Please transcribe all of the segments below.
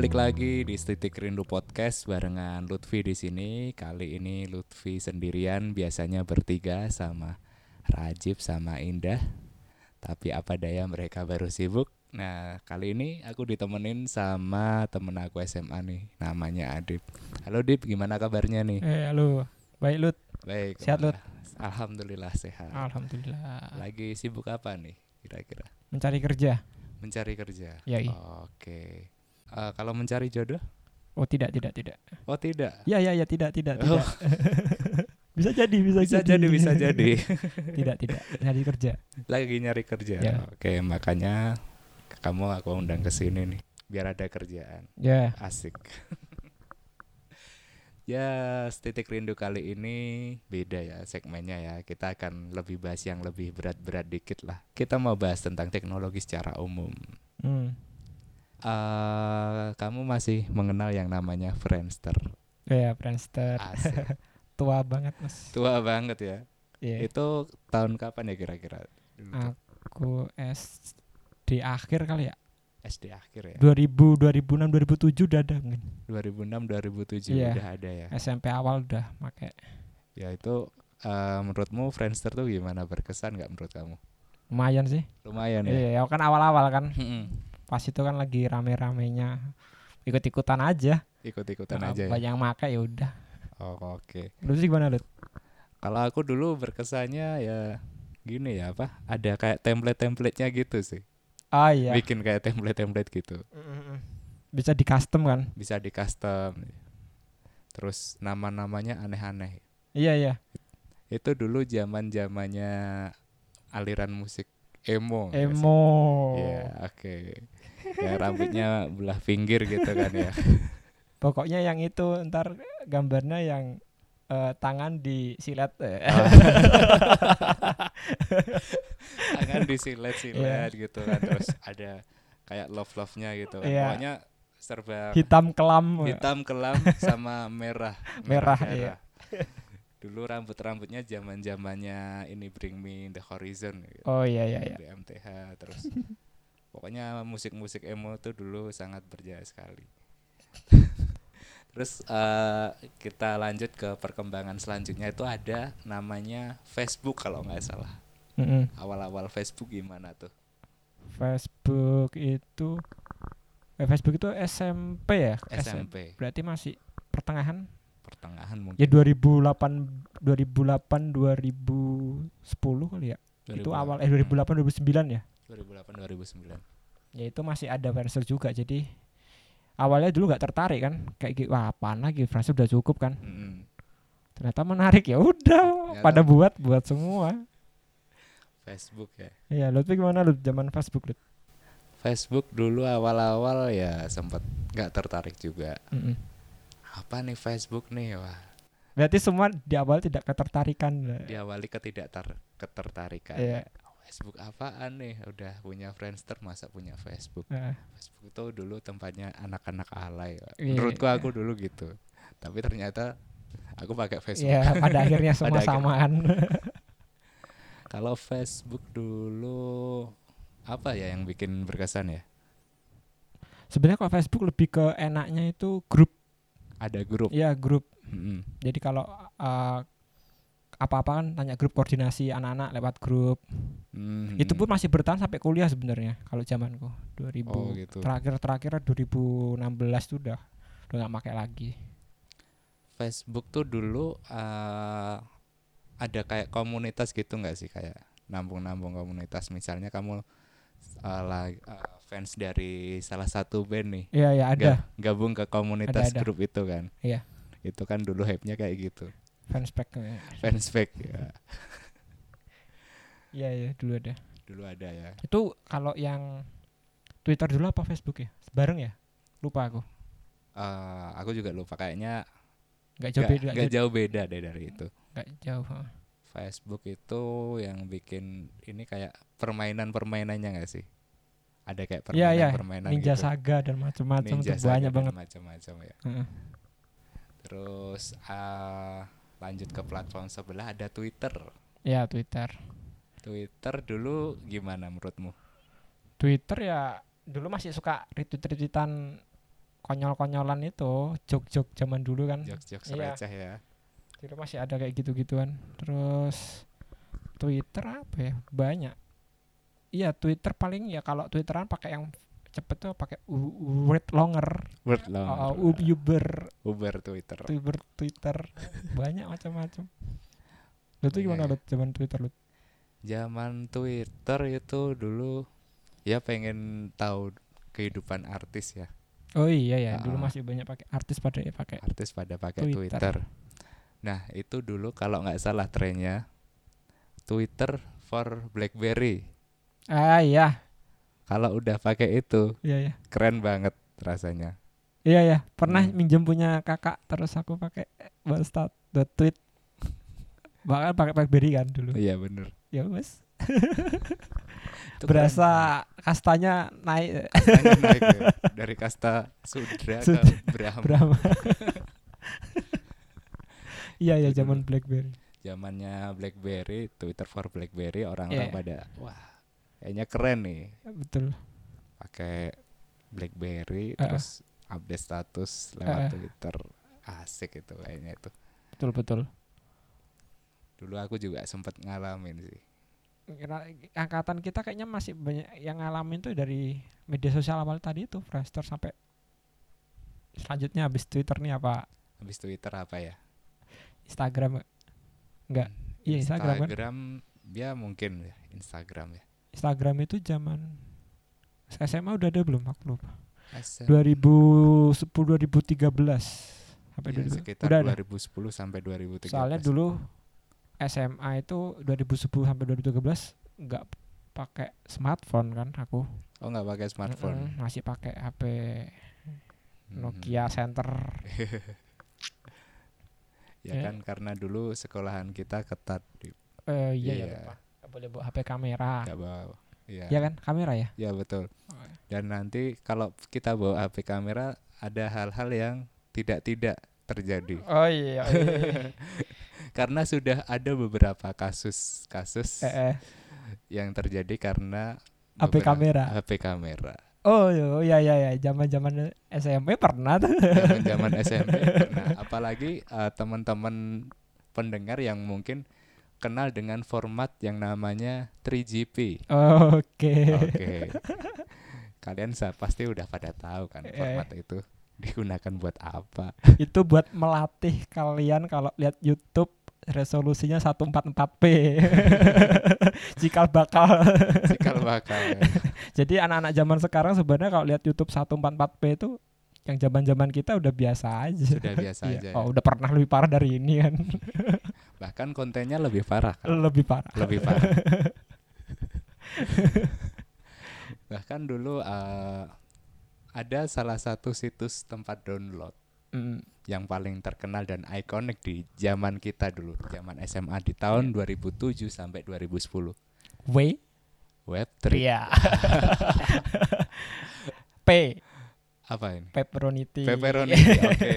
balik lagi di Titik Rindu Podcast barengan Lutfi di sini. Kali ini Lutfi sendirian, biasanya bertiga sama Rajib sama Indah. Tapi apa daya mereka baru sibuk. Nah, kali ini aku ditemenin sama temen aku SMA nih, namanya Adip. Halo Dip, gimana kabarnya nih? Eh, halo. Baik, Lut. Baik. Sehat, Lut? Alhamdulillah sehat. Alhamdulillah. Lagi sibuk apa nih kira-kira? Mencari kerja. Mencari kerja. Yoi. Oke. Eh, kalau mencari jodoh? Oh, tidak, tidak, tidak. Oh tidak. Ya, ya, ya, tidak, tidak, Oh. tidak. bisa jadi, bisa, Bisa jadi, bisa jadi. tidak, tidak. Nyari kerja. Lagi nyari kerja. Ya. Oke, makanya kamu aku undang ke sini nih biar ada kerjaan. Ya. Asik. ya, titik rindu kali ini beda ya segmennya ya. Kita akan lebih bahas yang lebih berat-berat dikit lah. Kita mau bahas tentang teknologi secara umum. Hmm. Eh kamu masih mengenal yang namanya Friendster. Ya, Friendster. Asik. Tua banget, Mas. Tua banget ya. Iya. Itu tahun kapan ya kira-kira? Aku SD akhir kali ya. SD akhir ya. 2000, 2006, 2007 udah ada mungkin. 2006 2007 Iya. udah ada ya. SMP awal udah pakai. Ya itu eh, menurutmu Friendster tuh gimana berkesan nggak menurut kamu? Lumayan sih. Lumayan ya. Iya, kan awal-awal kan. Pas itu kan lagi rame-ramenya. Ikut-ikutan aja. Ikut-ikutan Nah, aja ya. Banyak yang make ya udah. Oh, oke. Lu sih gimana, Lut? Kalau aku dulu berkesannya ya gini ya apa? Ada kayak template-templatenya gitu sih. Ah iya. Bikin kayak template-template gitu. Bisa di custom kan? Bisa di custom. Terus nama-namanya aneh-aneh. Iya iya. Itu dulu zaman-zamannya aliran musik emo. Emo. Iya, oke. Yang rambutnya belah pinggir gitu kan ya. Pokoknya yang itu ntar gambarnya yang eh, tangan di silet. eh. Oh. Tangan disilet-silet gitu kan terus ada kayak love-love-nya gitu kan. Iya. Pokoknya serba Hitam kelam. hitam kelam sama merah. Merah, iya. Dulu rambut-rambutnya zaman-zamannya ini Bring Me the Horizon gitu. Oh iya iya iya. di MTH terus pokoknya musik-musik emo tuh dulu sangat berjaya sekali terus eh, kita lanjut ke perkembangan selanjutnya itu ada namanya Facebook kalau nggak salah Mm-mm. awal-awal Facebook gimana tuh Facebook itu eh, Facebook itu SMP ya? SMP Berarti masih pertengahan. pertengahan mungkin Ya 2008 2008 2010 kali ya. Itu 2008. awal eh 2008 2009 ya. 2008 2009 ya itu masih ada Friendster juga jadi awalnya dulu nggak tertarik kan kayak gitu wah apaan lagi? Friendster udah cukup kan. Mm-mm. ternyata menarik ya udah pada buat buat semua. Facebook ya. Iya lu tuh gimana lu zaman Facebook lu Facebook dulu awal-awal ya sempat nggak tertarik juga. Mm-mm. apa nih Facebook nih? Wah. Berarti semua di awal tidak ketertarikan. Diawali ketidak ketertarikan. Iya. Facebook apaan nih? Udah punya Friendster masa punya Facebook? Nah, Facebook itu dulu tempatnya anak-anak alay. Iya. menurutku aku dulu gitu. Tapi ternyata aku pakai Facebook. Iya pada akhirnya semua Pada samaan kalau Facebook dulu apa ya yang bikin berkesan ya? Sebenarnya kalau Facebook lebih ke enaknya itu grup. Ada grup? Ya grup. Mm-mm. jadi kalau uh, apa-apa kan tanya grup koordinasi anak-anak lewat grup. Mm-mm. itu pun masih bertahan sampai kuliah sebenarnya kalau zamanku. 2000 Oh, gitu. terakhir terakhir 2016 tuh udah udah nggak pakai lagi. Facebook tuh dulu eh, ada kayak komunitas gitu nggak sih? Kayak nampung-nampung komunitas. Misalnya kamu eh, fans dari salah satu band nih. Iya ya ada. Ga- gabung ke komunitas Ada, ada. grup itu kan? Iya. itu kan dulu hype-nya kayak gitu fanspage fanspage ya. Iya iya dulu ada. Dulu ada ya. Itu kalau yang Twitter dulu apa Facebook ya? Bareng ya? Lupa aku. Eh, aku juga lupa. Kayaknya nggak jauh beda nggak jauh beda deh dari itu. Nggak jauh. Facebook itu yang bikin ini kayak permainan-permainannya nggak sih? Ada kayak iya iya. permainan-permainan Ninja gitu. Saga dan macam-macam banyak banget. macam-macam ya. Heeh. terus eh, lanjut ke platform sebelah ada Twitter. Ya Twitter. Twitter dulu gimana menurutmu? Twitter ya dulu masih suka retweet retweetan konyol-konyolan itu jok-jok zaman dulu kan. Jokes-jokes Iya. receh ya. Dulu masih ada kayak gitu-gituan. Terus Twitter apa ya? Banyak. Iya Twitter paling ya kalau Twitteran pakai yang cepet tuh pakai word longer. Word oh, long u- Uber. Uber Twitter. Twitter Twitter. Banyak macam-macam. Lu tuh gimana Iya. lu zaman Twitter lu zaman Twitter itu dulu ya pengen tahu kehidupan artis ya. Oh iya ya. Dulu Ah. masih banyak pakai artis pada ya pakai artis pada pakai Twitter. Twitter. Nah itu dulu kalau nggak salah trennya Twitter for BlackBerry. ah iya Kalau udah pakai itu iya iya keren banget rasanya. iya ya pernah Hmm. minjem punya kakak terus aku pakai buat start buat tweet bahkan pakai BlackBerry kan dulu Iya bener. ya wes berasa kastanya naik keren. Kastanya naik ya. dari kasta Sudra ke Sudra. Brahma. berapa iya ya zaman. BlackBerry Zamannya BlackBerry, Twitter for BlackBerry orang-orang Iya. pada wah kayaknya keren nih betul pakai BlackBerry Ah. terus update status lewat Ah. Twitter asik itu kayaknya itu. betul betul Dulu aku juga sempet ngalamin sih. Angkatan kita kayaknya masih banyak yang ngalamin tuh dari media sosial awal tadi itu Friendster sampai selanjutnya habis Twitter nih apa Habis Twitter apa ya? Instagram Enggak. iya Instagram kan Instagram ya mungkin ya Instagram ya. Instagram itu zaman SMA udah ada belum aku lupa SM, 2010 2013 sampai ya, 2000 sekitar udah ada 2010 sampai 2013. soalnya dulu SMA itu 2010 sampai 2013 nggak pakai smartphone kan aku oh nggak pakai smartphone. Mm-mm, masih pakai HP Hmm. Nokia Center Ya Ya. kan karena dulu sekolahan kita ketat di eh iya ya Iya. Nggak boleh bawa HP kamera nggak bawa. Iya. ya kan kamera ya Ya betul. Oh, iya. Dan nanti kalau kita bawa HP kamera ada hal-hal yang tidak-tidak terjadi. oh iya, iya. Karena sudah ada beberapa kasus-kasus eh, eh. yang terjadi karena HP kamera. HP kamera. oh iya iya iya zaman zaman SMP pernah tuh Zaman-zaman SMP pernah. Apalagi eh, teman-teman pendengar yang mungkin kenal dengan format yang namanya 3GP. oke Oke. Kalian sa- pasti udah pada tahu kan Eh. format itu digunakan buat apa. itu buat melatih kalian kalau lihat YouTube resolusinya 144p cikal bakal Cikal bakal. ya. jadi anak-anak zaman sekarang sebenarnya kalau lihat YouTube 144p itu yang zaman-zaman kita udah biasa aja Sudah biasa Iya. aja. ya. oh udah pernah lebih parah dari ini kan Bahkan kontennya lebih parah kan. lebih parah lebih parah. Bahkan dulu eh, ada salah satu situs tempat download Mm. yang paling terkenal dan ikonik di zaman kita dulu, zaman SMA di tahun 2007 sampai 2010. W Web3 Iya. P apa ini? Pepperoni. Oke.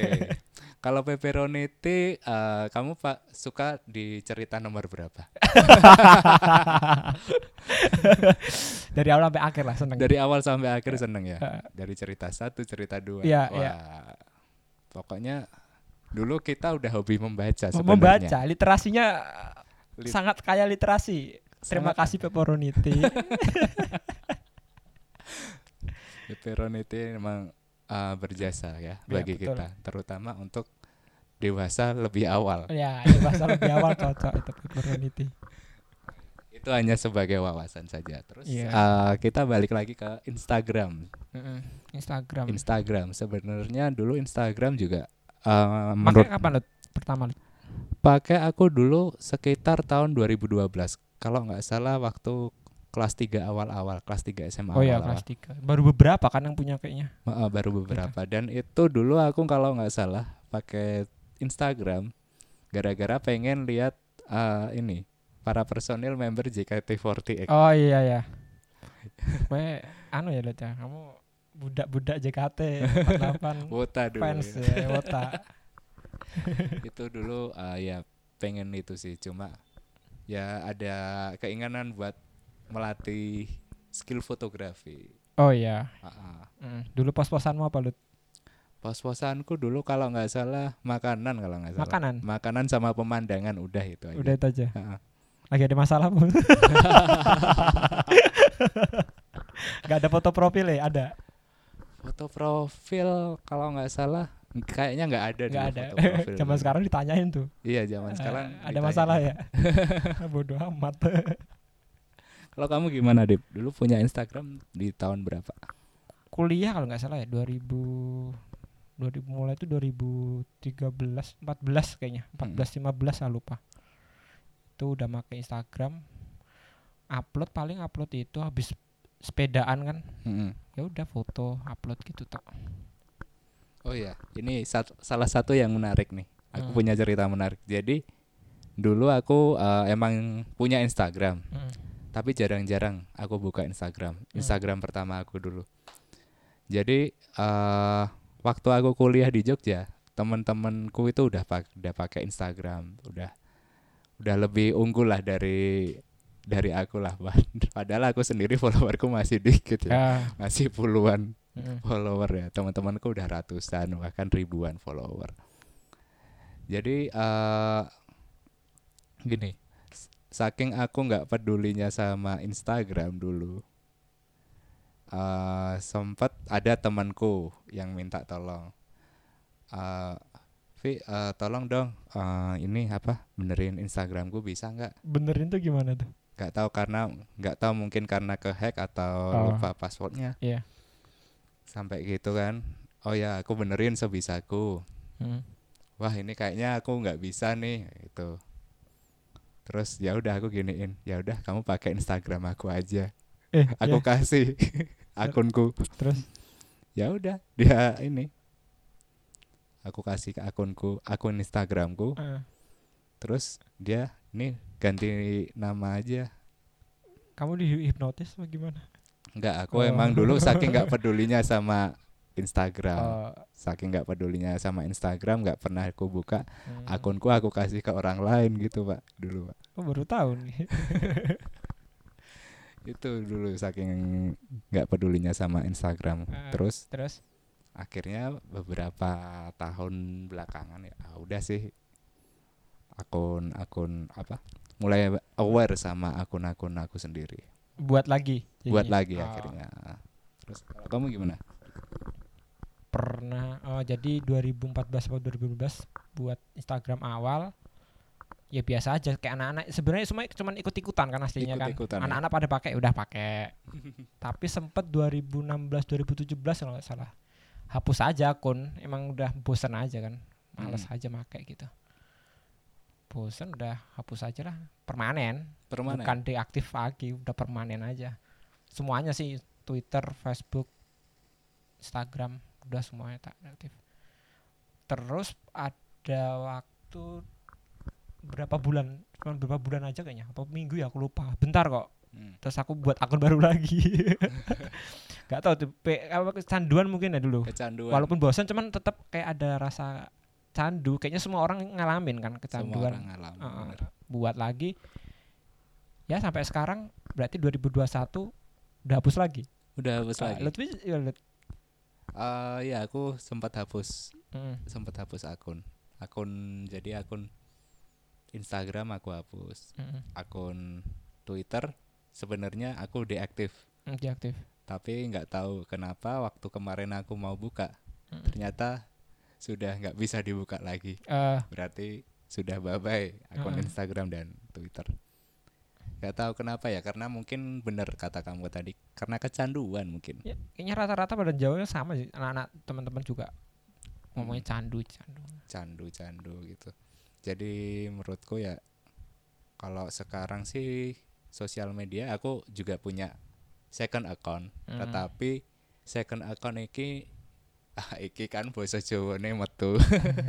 Kalau pepperoniti eh, kamu Pak suka di cerita nomor berapa? Dari awal sampai akhir lah seneng. Dari awal sampai akhir seneng ya. Eh, Dari cerita satu, cerita dua. Iya, Wah. iya. Pokoknya dulu kita udah hobi membaca sebenarnya. membaca literasinya Lit- sangat kaya literasi. Terima Sangat- kasih pepperoniti. Pepperoniti memang uh, berjasa ya Iya, bagi betul. kita, terutama untuk dewasa lebih awal. ya, bahasa lebih awal cocok itu pepperoniti. Itu hanya sebagai wawasan saja. Terus Iya. uh, kita balik lagi ke Instagram. Mm-mm. Instagram. Instagram sebenarnya dulu Instagram juga uh, Pakai menurut kapan lu pertama lu? pakai aku dulu sekitar tahun 2012. Kalau nggak salah waktu kelas 3 awal-awal, kelas 3 SMA Oh ya awal-awal. kelas 3. Baru beberapa kan yang punya kayaknya. Heeh, baru beberapa dan itu dulu aku kalau nggak salah pakai Instagram gara-gara pengen lihat eh, ini para personil member JKT48 Oh iya ya. Gue anu ya lihat ya. Kamu budak-budak JKT 48 Wota dulu fans ya. ya, Wota. itu dulu eh, ya pengen itu sih cuma ya ada keinginan buat melatih skill fotografi Oh iya. Heeh. Mm. Dulu pos-posanmu apa lu? Pos-posanku dulu kalau nggak salah makanan kalau nggak salah. Makanan. Makanan sama pemandangan udah itu aja. Udah itu aja. Ha-ha. Lagi ada masalah bu? Gak ada foto profil ya? Ada. Foto profil kalau nggak salah kayaknya nggak ada Gak dulu ada. foto profil Zaman sekarang ditanyain tuh. Iya, zaman Eh, sekarang ada ditanya. masalah ya? Bodoh amat. Kalau kamu gimana, Dip? Dulu punya Instagram di tahun berapa? Kuliah kalau nggak salah ya 2000 2000 mulai itu 2013 14 kayaknya 14 15 saya lupa itu udah pakai Instagram upload paling upload itu habis sepedaan kan Mm-mm. ya udah foto upload gitu tok Oh iya, ini sat- salah satu yang menarik nih. Aku Hmm. punya cerita menarik. Jadi dulu aku eh, emang punya Instagram, Mm. tapi jarang-jarang aku buka Instagram. Hmm. Instagram pertama aku dulu. Jadi eh waktu aku kuliah di Jogja, teman-temanku itu udah pak udah pakai Instagram, udah udah lebih unggul lah dari dari aku lah. Padahal aku sendiri followerku masih dikit ya, ya masih puluhan mm. follower ya teman-temanku udah ratusan bahkan ribuan follower jadi eh gini saking aku nggak pedulinya sama Instagram dulu eh sempet ada temanku yang minta tolong. Eh Vi eh, tolong dong eh, ini apa benerin Instagramku bisa nggak? Benerin tuh gimana tuh? Nggak tahu karena nggak tahu mungkin karena kehack atau Oh. lupa passwordnya. Iya. sampai gitu kan oh ya aku benerin sebisaku. Mm. wah ini kayaknya aku nggak bisa nih itu terus ya udah aku giniin. Ya udah kamu pakai Instagram aku aja. Eh aku ya, kasih akunku. Terus? Ya udah dia ini. Aku kasih ke akunku akun Instagramku. Eh, terus dia nih ganti nama aja. Kamu dihipnotis apa gimana? Enggak, aku Oh. emang dulu saking nggak pedulinya sama Instagram. Oh, saking nggak pedulinya sama Instagram nggak pernah aku buka. Mm. akunku aku kasih ke orang lain gitu pak dulu pak. Oh baru tahu nih itu dulu saking nggak pedulinya sama Instagram. Ah. terus? terus? Akhirnya beberapa tahun belakangan ya ah, udah sih. Akun akun apa? Mulai aware sama akun-akun aku sendiri. Buat lagi buat jadinya. lagi Oh, akhirnya. Terus kalau kamu gimana? Pernah oh jadi 2014 atau 2015 buat Instagram awal ya biasa aja. Kayak anak-anak sebenarnya semua cuma ikut-ikutan kan aslinya kan. Ya. anak-anak pada pakai udah pakai. Tapi sempet 2016 2017 kalau nggak salah. Hapus aja akun emang udah bosan aja kan. Males Hmm. aja pakai gitu. Bosan udah hapus aja lah. Permanen. Permanen. Bukan deaktif lagi udah permanen aja. Semuanya sih Twitter Facebook Instagram udah semuanya tak aktif terus ada waktu berapa bulan cuma berapa bulan aja kayaknya atau minggu ya aku lupa bentar kok Hmm. terus aku buat akun baru lagi nggak tahu tuh pe- apa kecanduan mungkin ya dulu kecanduan walaupun bosan cuman tetap kayak ada rasa candu kayaknya semua orang ngalamin kan semua kecanduan orang ngalamin bener. buat lagi ya sampai sekarang berarti 2021 udah hapus lagi. udah hapus Ah, lagi Lutfi ya, Lut. Eh, ya aku sempat hapus Mm. sempat hapus akun akun jadi akun Instagram aku hapus Mm. akun Twitter sebenarnya aku deaktif Mm, Diaktif. tapi nggak tahu kenapa waktu kemarin aku mau buka Mm. ternyata sudah nggak bisa dibuka lagi Eh, berarti sudah bye bye akun Heeh. Hmm. Instagram dan Twitter nggak tahu kenapa ya karena mungkin bener kata kamu tadi karena kecanduan mungkin ya, kayaknya rata-rata pada jauhnya sama sih anak-anak teman-teman juga ngomongnya candu candu. candu candu gitu jadi menurutku ya kalau sekarang sih sosial media aku juga punya second account Hmm. tetapi second account iki ah, iki kan bahasa Jawane metu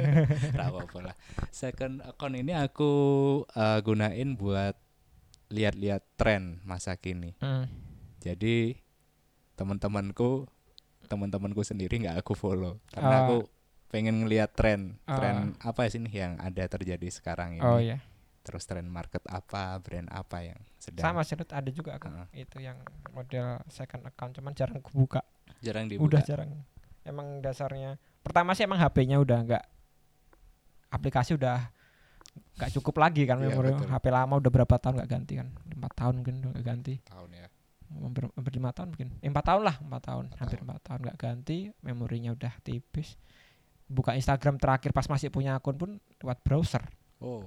ra apa lah second account ini aku eh, gunain buat lihat-lihat tren masa kini Mm. jadi teman-temanku teman-temanku sendiri nggak aku follow karena Ah. aku pengen ngelihat tren Ah. tren apa sih nih yang ada terjadi sekarang ini Oh iya. terus tren market apa brand apa yang sedang Sama sih Lut, ada juga aku Heeh. itu yang model second account cuman jarang aku buka. jarang Udah dibuka jarang. emang dasarnya pertama sih emang HP-nya udah nggak aplikasi udah nggak cukup lagi kan Iya, memori. HP lama udah berapa tahun nggak ganti kan empat tahun mungkin udah nggak ganti tahun ya hampir, hampir lima tahun mungkin eh, empat tahun lah empat tahun Empat hampir tahun. empat tahun nggak ganti memorinya udah tipis buka Instagram terakhir pas masih punya akun pun lewat browser. Oh.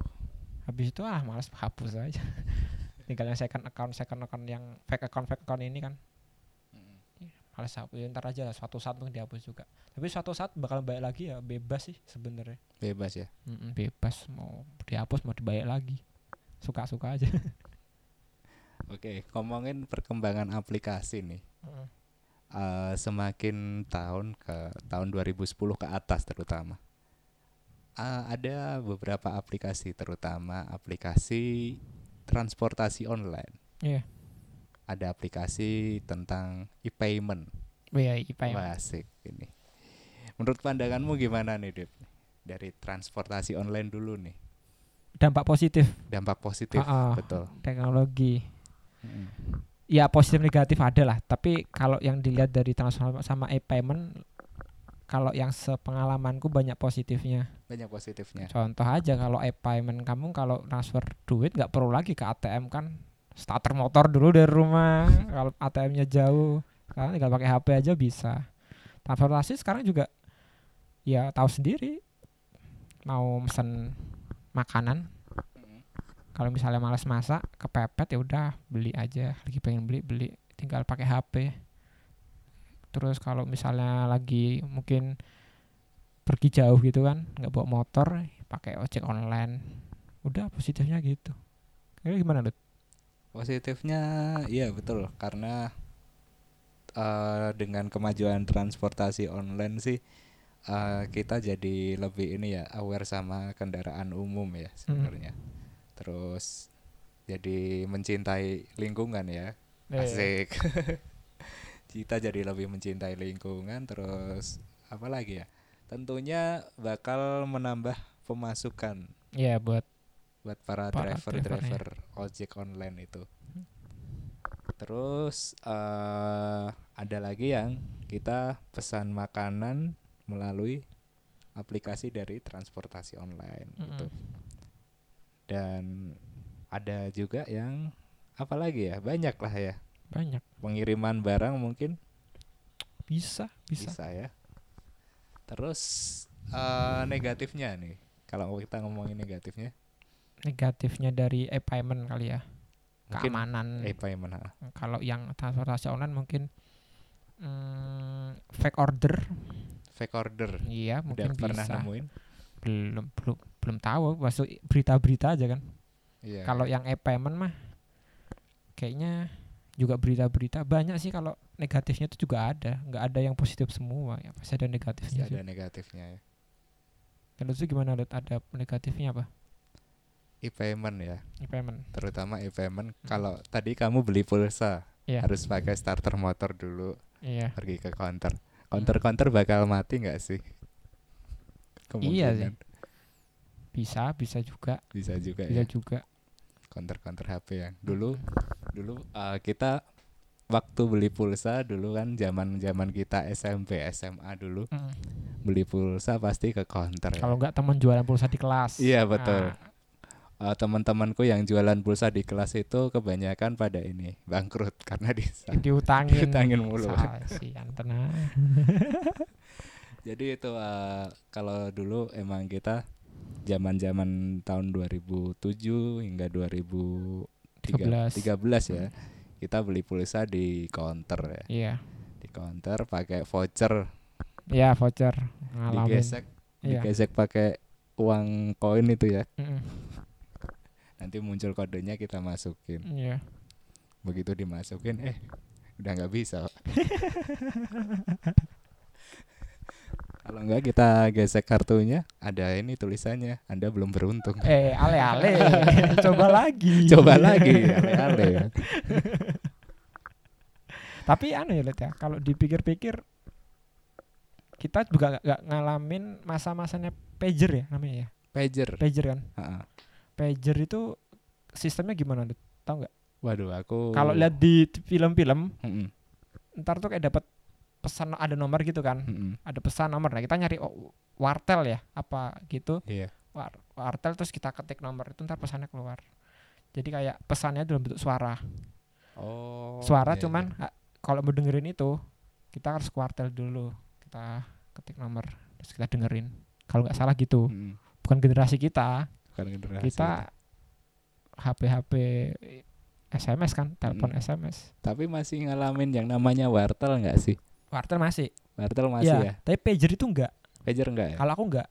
Habis itu ah malas hapus aja. Tinggal yang second account second account yang fake account fake account ini kan. Mm. malas hapus ya, ntar aja lah suatu saat mungkin dihapus juga. Tapi suatu saat bakal balik lagi ya bebas sih sebenarnya. Bebas ya? Mm-mm, bebas mau dihapus mau dibalik lagi. Suka suka aja. Oke ngomongin perkembangan aplikasi nih. Mm. Eh, semakin tahun ke tahun 2010 ke atas terutama. Eh, ada beberapa aplikasi terutama aplikasi transportasi online. Iya. ada aplikasi tentang e-payment. Oh iya ya Wah, asik ini. Menurut pandanganmu gimana nih Dip? Dari transportasi online dulu nih. Dampak positif. Dampak positif Ah, ah. betul. Teknologi. Mm. Ya positif negatif ada lah. Tapi kalau yang dilihat dari transfer sama e-payment kalau yang sepengalamanku banyak positifnya. Banyak positifnya. Contoh aja kalau e-payment kamu kalau transfer duit nggak perlu lagi ke ATM kan. Starter motor dulu dari rumah kalau ATM-nya jauh. Sekarang tinggal pakai HP aja bisa. Transportasi sekarang juga ya tahu sendiri. Mau mesen makanan. Kalau misalnya malas masak kepepet ya udah beli aja. Lagi pengen beli beli. Tinggal pakai HP terus kalau misalnya lagi mungkin pergi jauh gitu kan nggak bawa motor pakai ojek online. Udah positifnya gitu. Kayaknya gimana Dut? Positifnya iya betul. Karena eh, dengan kemajuan transportasi online sih eh, kita jadi lebih ini ya aware sama kendaraan umum ya sebenarnya. Terus jadi mencintai lingkungan ya. Asik. kita jadi lebih mencintai lingkungan terus apa lagi ya? Tentunya bakal menambah pemasukan Iya buat buat para Para driver-driver ojek online itu. Terus eh ada lagi yang kita pesan makanan melalui aplikasi dari transportasi online gitu. Dan ada juga yang apa lagi ya? Banyak lah ya. banyak Pengiriman barang mungkin bisa bisa, bisa, ya. Terus eh negatifnya nih. Kalau kita ngomongin negatifnya, negatifnya dari e-payment kali ya Mungkin keamanan e-payment. kalau yang transportasi online mungkin mm, fake order Fake order. iya Udah mungkin pernah bisa nemuin? belum belum belum tahu masuk berita-berita aja kan Iya. kalau yang e-payment mah kayaknya juga berita-berita banyak sih kalau negatifnya itu juga ada nggak ada yang positif semua ya pasti ada Pasti negatifnya ada sih. negatifnya ya. dan itu gimana Dut? ada negatifnya apa E-payment ya, e-payment terutama e-payment. Kalau tadi kamu beli pulsa, Iya. harus pakai starter motor dulu, iya pergi ke counter. Counter-counter bakal mati nggak sih? Iya sih. Bisa bisa juga Bisa juga bisa ya. juga Counter-counter HP yang dulu, dulu eh, kita waktu beli pulsa dulu kan zaman-zaman kita SMP, SMA dulu Mm. beli pulsa pasti ke counter ya. kalau nggak teman jualan pulsa di kelas Iya, betul. Nah, Eh, teman-temanku yang jualan pulsa di kelas itu kebanyakan pada ini bangkrut karena di diutangin Diutangin mulu. tenang Jadi itu eh, kalau dulu emang kita zaman-zaman tahun 2007 hingga 2013 13. ya. Kita beli pulsa di counter ya. iya Di counter pakai voucher, iya voucher ngalamin digesek iya digesek pakai uang koin itu ya. Mm-mm. Nanti muncul kodenya kita masukin. iya Begitu dimasukin eh udah nggak bisa. Kalau enggak kita gesek kartunya, ada ini tulisannya, Anda belum beruntung. eh ale ale coba lagi Coba lagi, ale-ale tapi anu ya Let ya kalau dipikir-pikir kita juga nggak ngalamin masa-masanya pager ya namanya ya Pager. pager kan Ha-ha. pager itu sistemnya gimana Let? tahu nggak Waduh, aku kalau lihat di film-film Mm-mm. ntar tuh kayak dapat pesan ada nomor gitu kan Mm-mm. ada pesan nomor nah kita nyari oh, wartel ya apa gitu Iya. war, wartel terus kita ketik nomor itu ntar pesannya keluar jadi kayak pesannya dalam bentuk suara Oh. suara iya, cuman iya. ah, kalau mau dengerin itu kita harus ke wartel dulu kita ketik nomor terus kita dengerin kalau nggak salah gitu Mm-mm. bukan generasi kita Bukan generasi. kita HP HP SMS kan telepon Mm. SMS Tapi masih ngalamin yang namanya wartel nggak sih? Wartel masih Wartel masih Iya, ya? tapi pager itu enggak Pager nggak ya? kalau aku enggak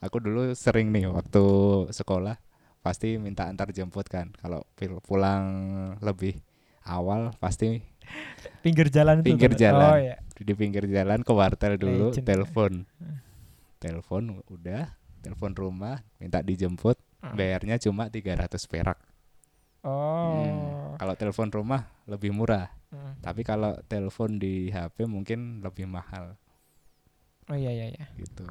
Aku dulu sering nih waktu sekolah pasti minta antar jemput kan. Kalau pulang lebih awal pasti pinggir jalan itu Pinggir kan? jalan. oh iya di pinggir jalan ke wartel dulu Legend. telepon telepon udah telepon rumah minta dijemput Ah. bayarnya cuma 300 perak oh. Hmm, kalau telepon rumah lebih murah. Hmm. tapi kalau telepon di HP mungkin lebih mahal. Oh iya iya iya. Gitu.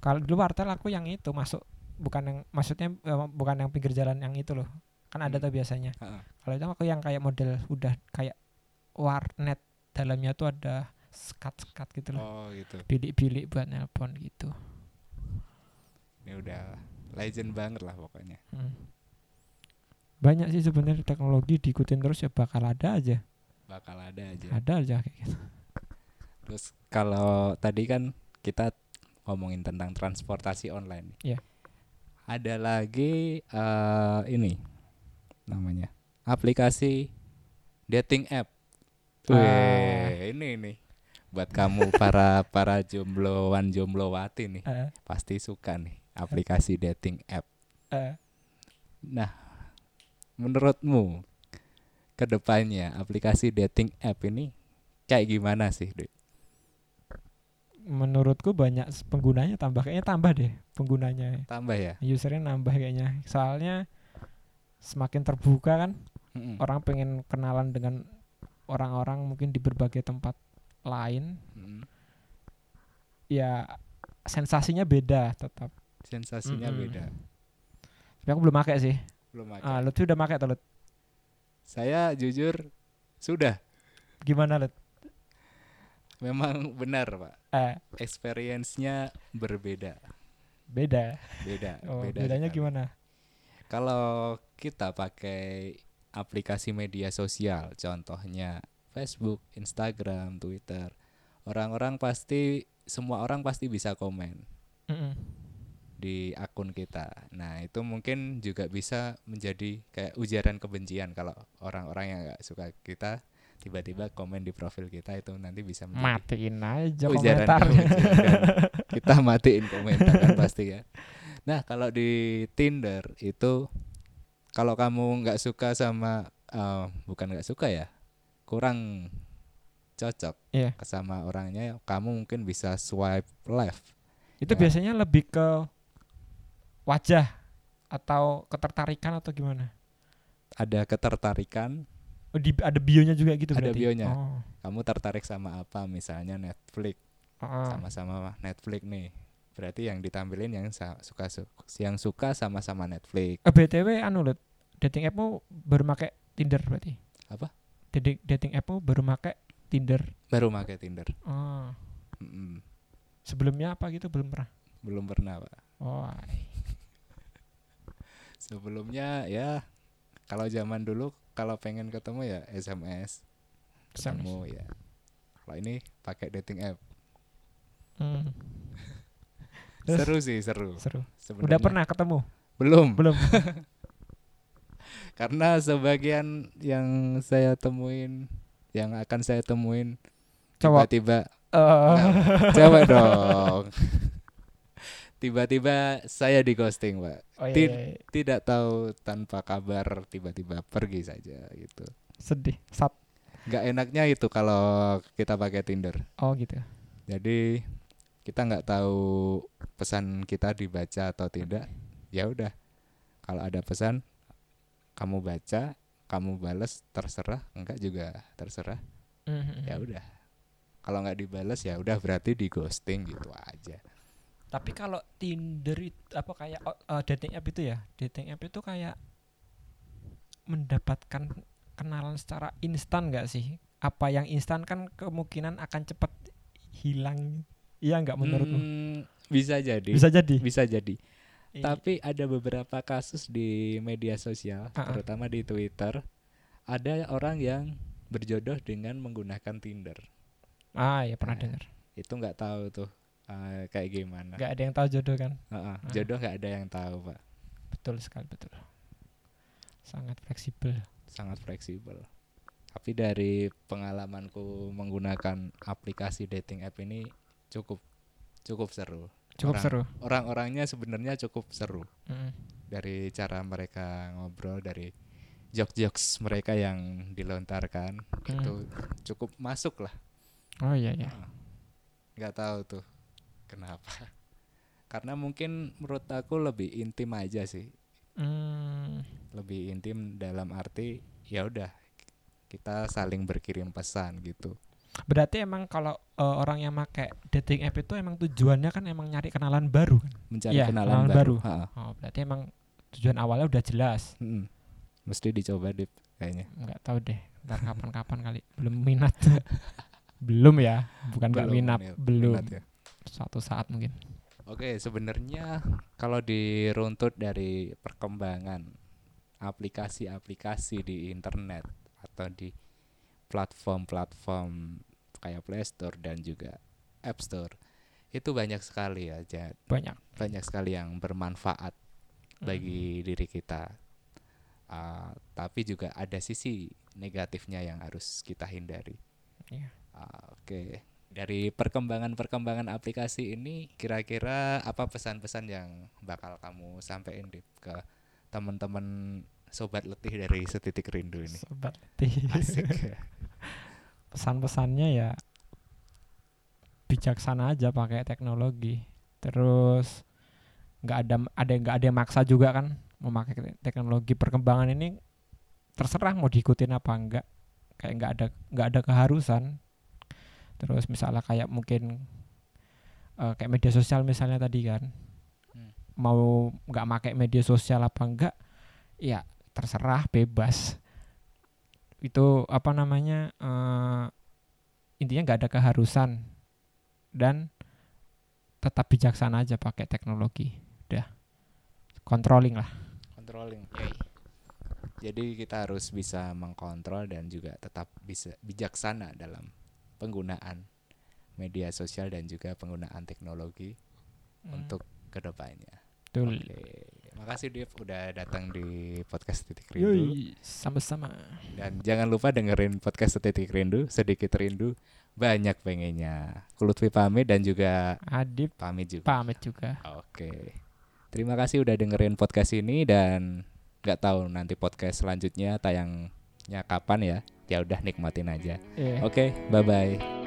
Kalau dulu wartel aku yang itu masuk bukan yang maksudnya eh, bukan yang pinggir jalan yang itu loh. Kan ada Hmm. tuh biasanya. Kalau itu aku yang kayak model udah kayak warnet dalamnya tuh ada skat-skat gitu loh. Oh gitu. Bilik-bilik buat nelpon gitu. Ini udah legend banget lah pokoknya. Hmm. Banyak sih sebenarnya teknologi diikutin terus ya bakal ada aja. Bakal ada aja. Ada aja kayak gitu. Terus kalau tadi kan kita ngomongin tentang transportasi online. Iya. ada lagi eh, ini namanya aplikasi dating app. Weh, ini nih. Buat kamu para para jombloan jomblowati nih Eh, pasti suka nih aplikasi dating app. Eh. nah menurutmu ke depannya aplikasi dating app ini kayak gimana sih Dek? menurutku banyak penggunanya tambah kayaknya tambah deh penggunanya tambah ya usernya nambah kayaknya soalnya semakin terbuka kan Mm-mm. orang pengen kenalan dengan orang-orang mungkin di berbagai tempat lain Mm. ya sensasinya beda tetap sensasinya Mm-mm. beda tapi aku belum pakai sih belum ada. Ah Lutfi udah pakai tuh Lut? Saya jujur sudah. Gimana Lut? Memang benar pak. Eh. Experience-nya berbeda. Beda? Beda oh beda bedanya sekali. gimana? Kalau kita pakai aplikasi media sosial contohnya Facebook Instagram Twitter orang-orang pasti semua orang pasti bisa komen. Mm-mm. Di akun kita. Nah, itu mungkin juga bisa menjadi kayak ujaran kebencian kalau orang-orang yang nggak suka kita tiba-tiba komen di profil kita itu nanti bisa matiin aja ujaran komentarnya kita matiin komentar kan pasti ya. Nah, kalau di Tinder itu kalau kamu nggak suka sama eh, bukan nggak suka ya, kurang cocok Iya. sama orangnya, kamu mungkin bisa swipe left. itu Ya. biasanya lebih ke wajah atau ketertarikan atau gimana Ada ketertarikan oh, di, ada bionya juga gitu Ada berarti bionya. oh. kamu tertarik sama apa misalnya Netflix sama-sama Netflix nih berarti yang ditampilin yang suka su- yang suka sama-sama Netflix Eh, BTW anu Lut, dating appmu baru make Tinder berarti. Apa? Dating dating appmu baru make Tinder. baru pakai Tinder Oh. Mm-mm. Sebelumnya apa gitu belum pernah. belum pernah pak Oh. Sebelumnya ya kalau zaman dulu kalau pengen ketemu ya SMS ketemu ya kalau ini pakai dating app Hmm. Seru sih seru Seru. sebenarnya. Udah pernah ketemu? belum Belum. karena sebagian yang saya temuin yang akan saya temuin tiba-tiba Eh, cewek dong tiba-tiba saya di ghosting pak oh iya, iya, iya. tidak tahu tanpa kabar tiba-tiba pergi saja gitu Sedih. Sat. nggak enaknya itu kalau kita pakai Tinder Oh gitu. jadi kita nggak tahu pesan kita dibaca atau tidak ya udah kalau ada pesan kamu baca kamu bales terserah enggak juga terserah Mhm. ya udah kalau nggak dibales ya udah berarti di ghosting gitu aja Tapi kalau Tinder itu apa kayak eh, dating app itu ya? Dating app itu kayak mendapatkan kenalan secara instan gak sih? apa yang instan kan kemungkinan akan cepat hilang. Iya nggak menurutmu? Hmm, bisa jadi. Bisa jadi. Bisa jadi. I- Tapi ada beberapa kasus di media sosial, Ah, ah. terutama di Twitter, ada orang yang berjodoh dengan menggunakan Tinder. ah ya pernah Nah, dengar. Itu nggak tahu tuh eh, kayak gimana. Nggak ada yang tahu jodoh kan? Heeh, Ah. jodoh nggak ada yang tahu, Pak. Betul sekali betul. Sangat fleksibel. Sangat fleksibel. Tapi dari pengalamanku menggunakan aplikasi dating app ini cukup cukup seru. Cukup Orang- seru. Orang-orangnya sebenarnya cukup seru. Mm. dari cara mereka ngobrol dari jokes-jokes mereka yang dilontarkan Hmm. itu cukup masuk lah Oh iya ya. nggak tahu tuh kenapa karena mungkin menurut aku lebih intim aja sih Hmm. lebih intim dalam arti ya udah kita saling berkirim pesan gitu Berarti emang kalau eh, orang yang pakai dating app itu emang tujuannya kan emang nyari kenalan baru kan? mencari Iya, kenalan kenalan baru, baru. Oh, berarti emang tujuan awalnya udah jelas. Mm-mm. mesti dicoba dip kayaknya Nggak tahu deh. Ntar kapan-kapan kali. Belum minat. belum ya. Bukan nggak Belum minat. minat- Belum. minat ya. Suatu saat mungkin. Oke, sebenarnya kalau diruntut dari perkembangan aplikasi-aplikasi di internet atau di platform-platform kayak Play Store dan juga App Store itu banyak sekali ya, Banyak. banyak sekali yang bermanfaat Hmm. bagi diri kita. Ah, tapi juga ada sisi negatifnya yang harus kita hindari. Iya. Ah, Oke, dari perkembangan-perkembangan aplikasi ini, kira-kira apa pesan-pesan yang bakal kamu sampaikan Dip, ke teman-teman sobat letih dari setitik rindu ini? Sobat letih. Asik. Pesan-pesannya ya bijaksana aja pakai teknologi. Terus nggak ada ada nggak ada yang maksa juga kan memakai te- teknologi perkembangan ini terserah mau diikutin apa enggak kayak nggak ada nggak ada keharusan terus misalnya kayak mungkin eh, kayak media sosial misalnya tadi kan Hmm. mau nggak pakai media sosial apa enggak ya terserah bebas itu apa namanya eh, intinya nggak ada keharusan dan tetap bijaksana aja pakai teknologi udah controlling lah Controlling. yay. Jadi kita harus bisa mengkontrol dan juga tetap bisa bijaksana dalam penggunaan media sosial dan juga penggunaan teknologi untuk ke depannya. Betul. Oke, makasih Dev udah datang di podcast Titik Rindu Yoi, sama-sama dan jangan lupa dengerin podcast Titik Rindu sedikit rindu banyak pengennya. Kulutvi pamit dan juga Adip pamit juga. pamit juga Oke, terima kasih udah dengerin podcast ini dan nggak tahu nanti podcast selanjutnya tayangnya kapan ya. Ya udah nikmatin aja. Eh. Oke, bye bye.